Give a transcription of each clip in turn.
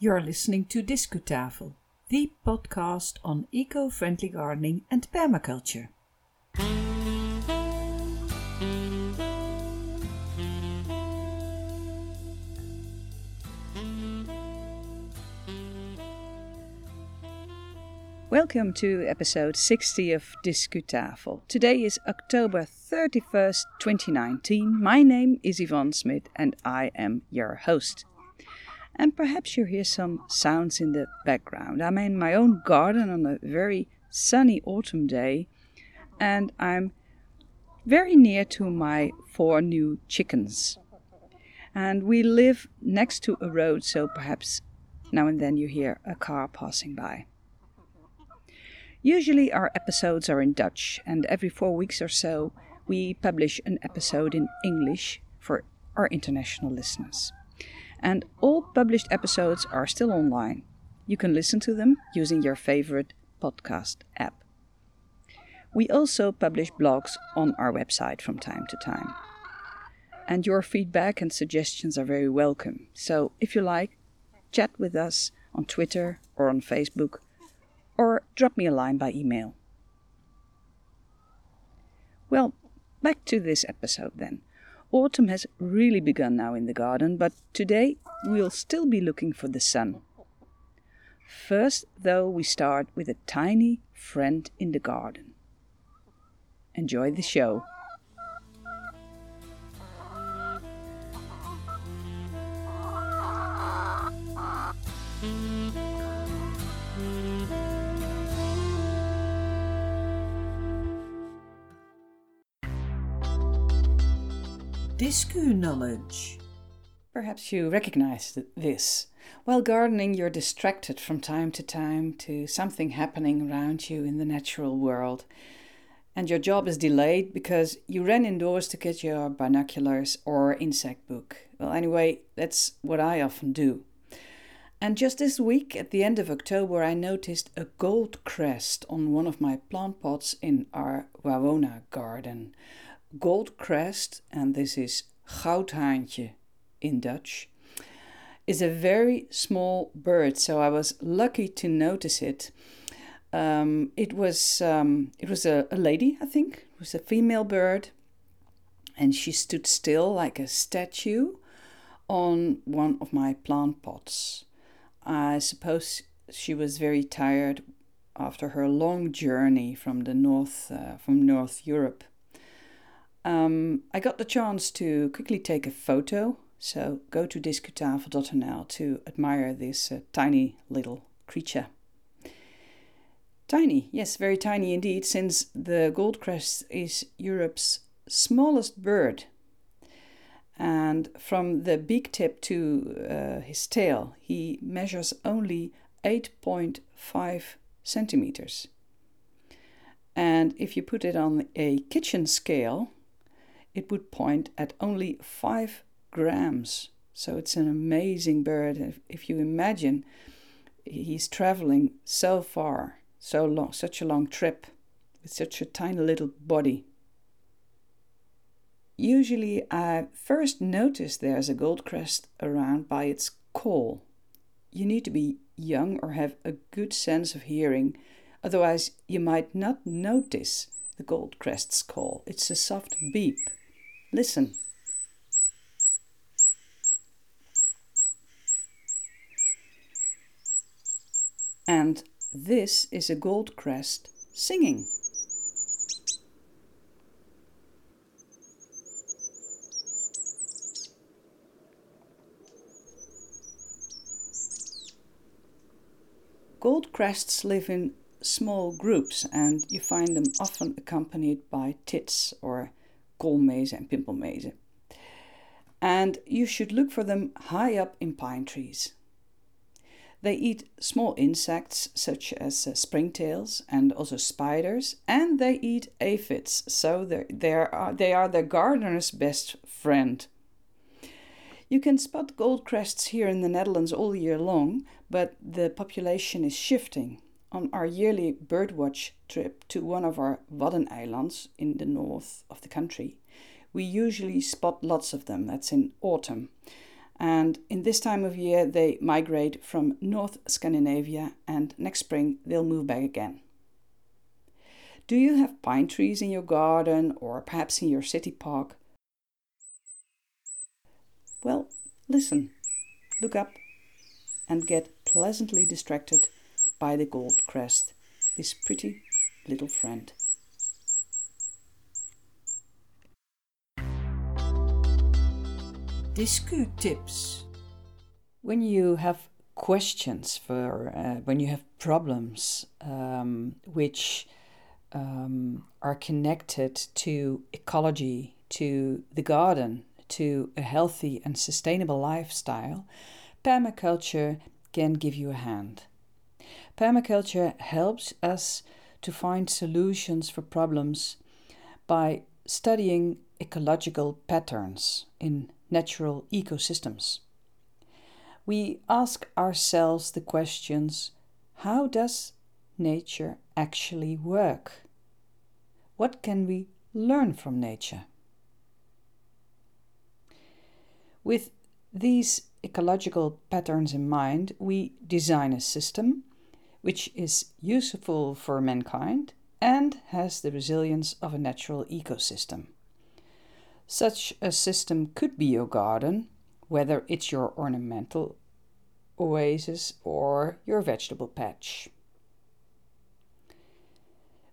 You're listening to Discutafel, the podcast on eco friendly gardening and permaculture. Welcome to episode 60 of Discutafel. Today is October 31st, 2019. My name is Yvonne Smith and I am your host. And perhaps you hear some sounds in the background. I'm in my own garden on a very sunny autumn day and I'm very near to my four new chickens. And we live next to a road, so perhaps now and then you hear a car passing by. Usually, our episodes are in Dutch, and every four weeks or so, we publish an episode in English for our international listeners. And all published episodes are still online. You can listen to them using your favorite podcast app. We also publish blogs on our website from time to time. And your feedback and suggestions are very welcome. So if you like, chat with us on Twitter or on Facebook or drop me a line by email. Well, back to this episode then. Autumn has really begun now in the garden, but today we'll still be looking for the sun. First, though, we start with a tiny friend in the garden. Enjoy the show. Discu knowledge. Perhaps you recognize this. While gardening, you're distracted from time to time to something happening around you in the natural world. And your job is delayed because you ran indoors to get your binoculars or insect book. Well, anyway, that's what I often do. And just this week, at the end of October, I noticed a gold crest on one of my plant pots in our Wawona garden gold crest, and this is goudhaantje in Dutch, is a very small bird. So I was lucky to notice it. Um, it was um, it was a, a lady, I think. It was a female bird, and she stood still like a statue on one of my plant pots. I suppose she was very tired after her long journey from the north uh, from North Europe um, I got the chance to quickly take a photo, so go to discutafel.nl to admire this uh, tiny little creature. Tiny, yes, very tiny indeed, since the goldcrest is Europe's smallest bird. And from the beak tip to uh, his tail, he measures only 8.5 centimeters. And if you put it on a kitchen scale, it would point at only 5 grams. So it's an amazing bird. If, if you imagine he's traveling so far, so long, such a long trip with such a tiny little body. Usually, I first notice there's a goldcrest around by its call. You need to be young or have a good sense of hearing, otherwise, you might not notice the goldcrest's call. It's a soft beep. Listen. And this is a gold crest singing. Gold crests live in small groups and you find them often accompanied by tits or koolmezen and pimpelmezen. And you should look for them high up in pine trees. They eat small insects such as uh, springtails and also spiders, and they eat aphids, so they are, they are the gardener's best friend. You can spot goldcrests here in the Netherlands all year long, but the population is shifting on our yearly birdwatch trip to one of our Wadden Islands in the north of the country, we usually spot lots of them. That's in autumn. And in this time of year, they migrate from North Scandinavia, and next spring they'll move back again. Do you have pine trees in your garden or perhaps in your city park? Well, listen, look up, and get pleasantly distracted by the gold crest, this pretty little friend. Discu tips. When you have questions for, uh, when you have problems um, which um, are connected to ecology, to the garden, to a healthy and sustainable lifestyle, permaculture can give you a hand. Permaculture helps us to find solutions for problems by studying ecological patterns in natural ecosystems. We ask ourselves the questions how does nature actually work? What can we learn from nature? With these ecological patterns in mind, we design a system which is useful for mankind and has the resilience of a natural ecosystem. Such a system could be your garden, whether it's your ornamental oasis or your vegetable patch.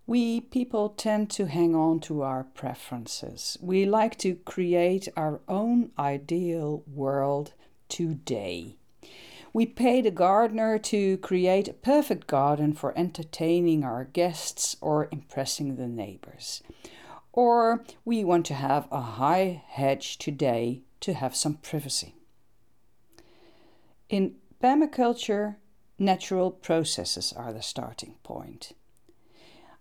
We people tend to hang on to our preferences. We like to create our own ideal world today. We pay the gardener to create a perfect garden for entertaining our guests or impressing the neighbors. Or we want to have a high hedge today to have some privacy. In permaculture, natural processes are the starting point.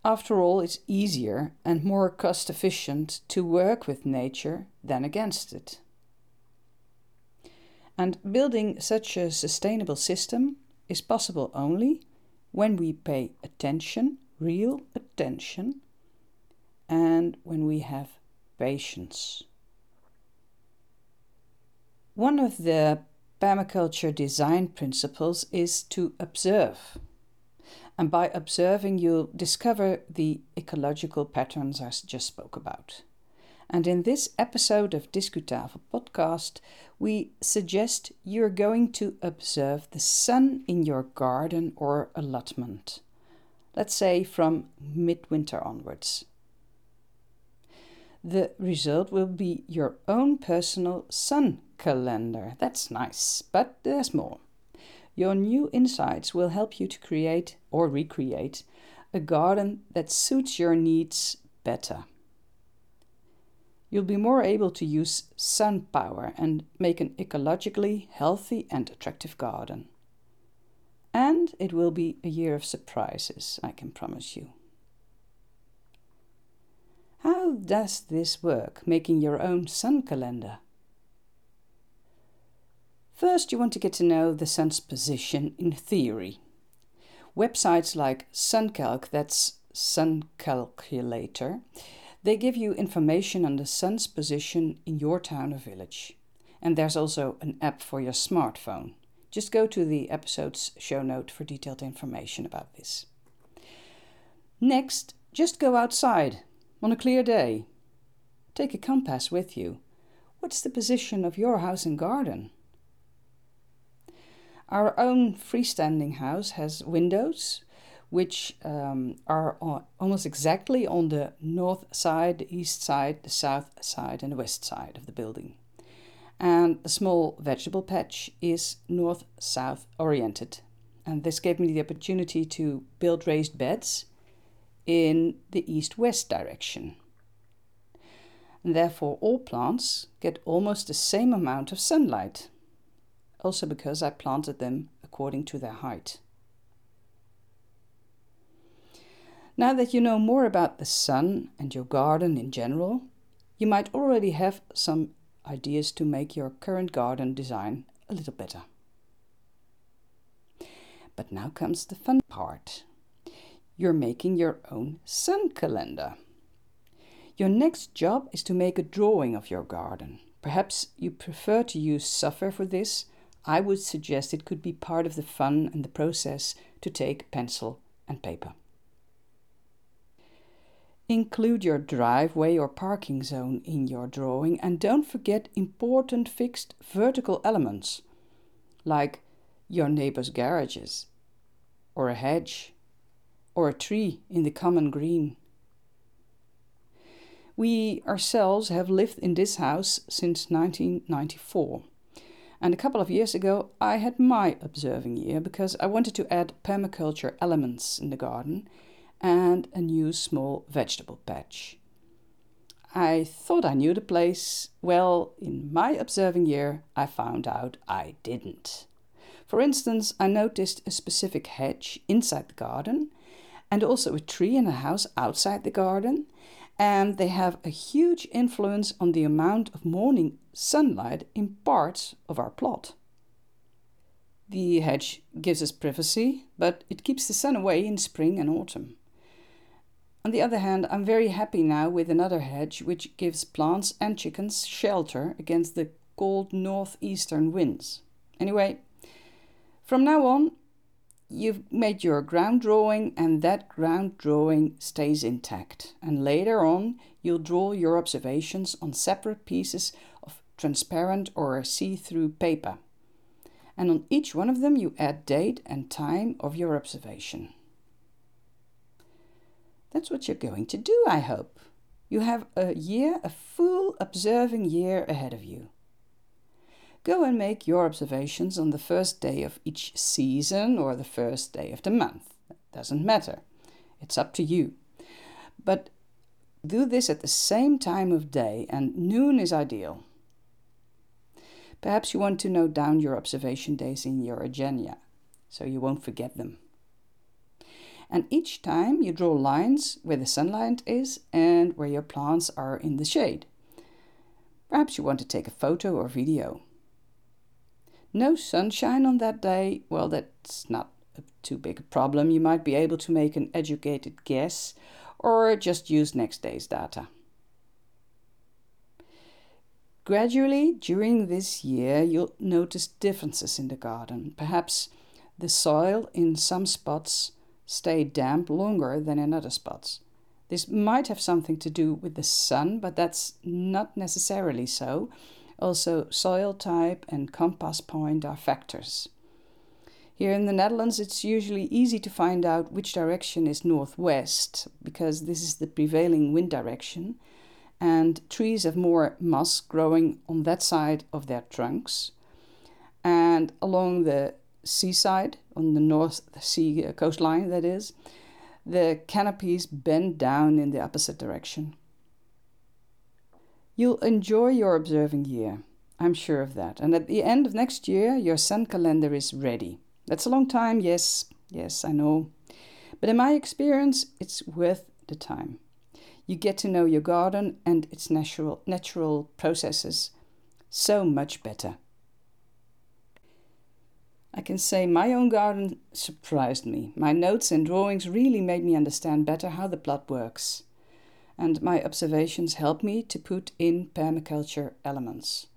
After all, it's easier and more cost efficient to work with nature than against it. And building such a sustainable system is possible only when we pay attention, real attention, and when we have patience. One of the permaculture design principles is to observe. And by observing, you'll discover the ecological patterns I just spoke about. And in this episode of Discutafel podcast, we suggest you're going to observe the sun in your garden or allotment. Let's say from midwinter onwards. The result will be your own personal sun calendar. That's nice, but there's more. Your new insights will help you to create or recreate a garden that suits your needs better. You'll be more able to use sun power and make an ecologically healthy and attractive garden. And it will be a year of surprises, I can promise you. How does this work, making your own sun calendar? First, you want to get to know the sun's position in theory. Websites like SunCalc, that's Sun Calculator, they give you information on the sun's position in your town or village. And there's also an app for your smartphone. Just go to the episode's show note for detailed information about this. Next, just go outside on a clear day. Take a compass with you. What's the position of your house and garden? Our own freestanding house has windows which um, are almost exactly on the north side, the east side, the south side, and the west side of the building. And the small vegetable patch is north south oriented. And this gave me the opportunity to build raised beds in the east west direction. And therefore, all plants get almost the same amount of sunlight, also because I planted them according to their height. Now that you know more about the sun and your garden in general, you might already have some ideas to make your current garden design a little better. But now comes the fun part you're making your own sun calendar. Your next job is to make a drawing of your garden. Perhaps you prefer to use software for this. I would suggest it could be part of the fun and the process to take pencil and paper. Include your driveway or parking zone in your drawing and don't forget important fixed vertical elements like your neighbor's garages, or a hedge, or a tree in the common green. We ourselves have lived in this house since 1994. And a couple of years ago, I had my observing year because I wanted to add permaculture elements in the garden and a new small vegetable patch. I thought I knew the place. Well, in my observing year, I found out I didn't. For instance, I noticed a specific hedge inside the garden and also a tree in a house outside the garden, and they have a huge influence on the amount of morning sunlight in parts of our plot. The hedge gives us privacy, but it keeps the sun away in spring and autumn. On the other hand, I'm very happy now with another hedge which gives plants and chickens shelter against the cold northeastern winds. Anyway, from now on, you've made your ground drawing and that ground drawing stays intact. And later on, you'll draw your observations on separate pieces of transparent or see through paper. And on each one of them, you add date and time of your observation. That's what you're going to do, I hope. You have a year, a full observing year ahead of you. Go and make your observations on the first day of each season or the first day of the month. It doesn't matter. It's up to you. But do this at the same time of day, and noon is ideal. Perhaps you want to note down your observation days in your agenda so you won't forget them and each time you draw lines where the sunlight is and where your plants are in the shade. Perhaps you want to take a photo or video. No sunshine on that day, well, that's not a too big a problem. You might be able to make an educated guess or just use next day's data. Gradually, during this year, you'll notice differences in the garden. Perhaps the soil in some spots stay damp longer than in other spots. This might have something to do with the sun, but that's not necessarily so. Also, soil type and compass point are factors. Here in the Netherlands, it's usually easy to find out which direction is northwest because this is the prevailing wind direction, and trees have more moss growing on that side of their trunks. And along the seaside, on the North Sea uh, coastline, that is, the canopies bend down in the opposite direction. You'll enjoy your observing year, I'm sure of that. And at the end of next year, your sun calendar is ready. That's a long time, yes, yes, I know. But in my experience, it's worth the time. You get to know your garden and its natural, natural processes so much better. I can say my own garden surprised me. My notes and drawings really made me understand better how the plot works. And my observations helped me to put in permaculture elements.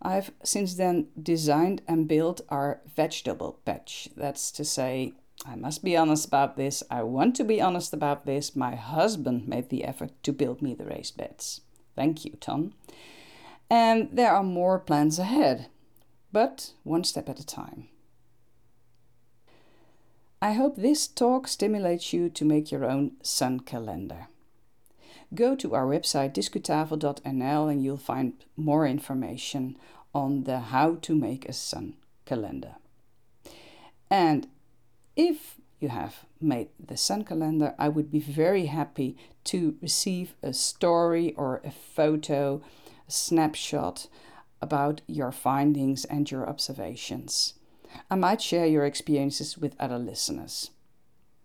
I've since then designed and built our vegetable patch. That's to say, I must be honest about this. I want to be honest about this. My husband made the effort to build me the raised beds. Thank you, Tom. And there are more plans ahead, but one step at a time. I hope this talk stimulates you to make your own sun calendar. Go to our website discutafel.nl and you'll find more information on the how to make a sun calendar. And if you have made the sun calendar, I would be very happy to receive a story or a photo, a snapshot about your findings and your observations. I might share your experiences with other listeners.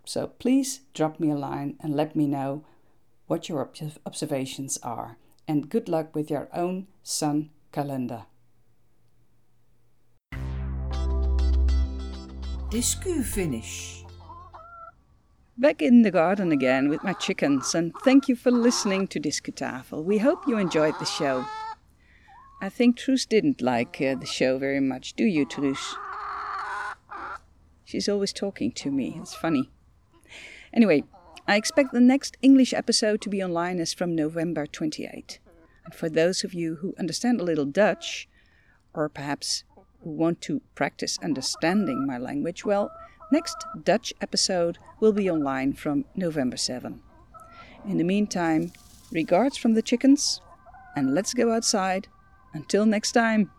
So please drop me a line and let me know what your observations are. And good luck with your own sun calendar. Discu finish. Back in the garden again with my chickens, and thank you for listening to Discutafel. We hope you enjoyed the show. I think Truus didn't like uh, the show very much, do you, Truus? She's always talking to me. It's funny. Anyway, I expect the next English episode to be online as from November 28. And for those of you who understand a little Dutch, or perhaps who want to practice understanding my language, well, next Dutch episode will be online from November 7. In the meantime, regards from the chickens, and let's go outside. Until next time.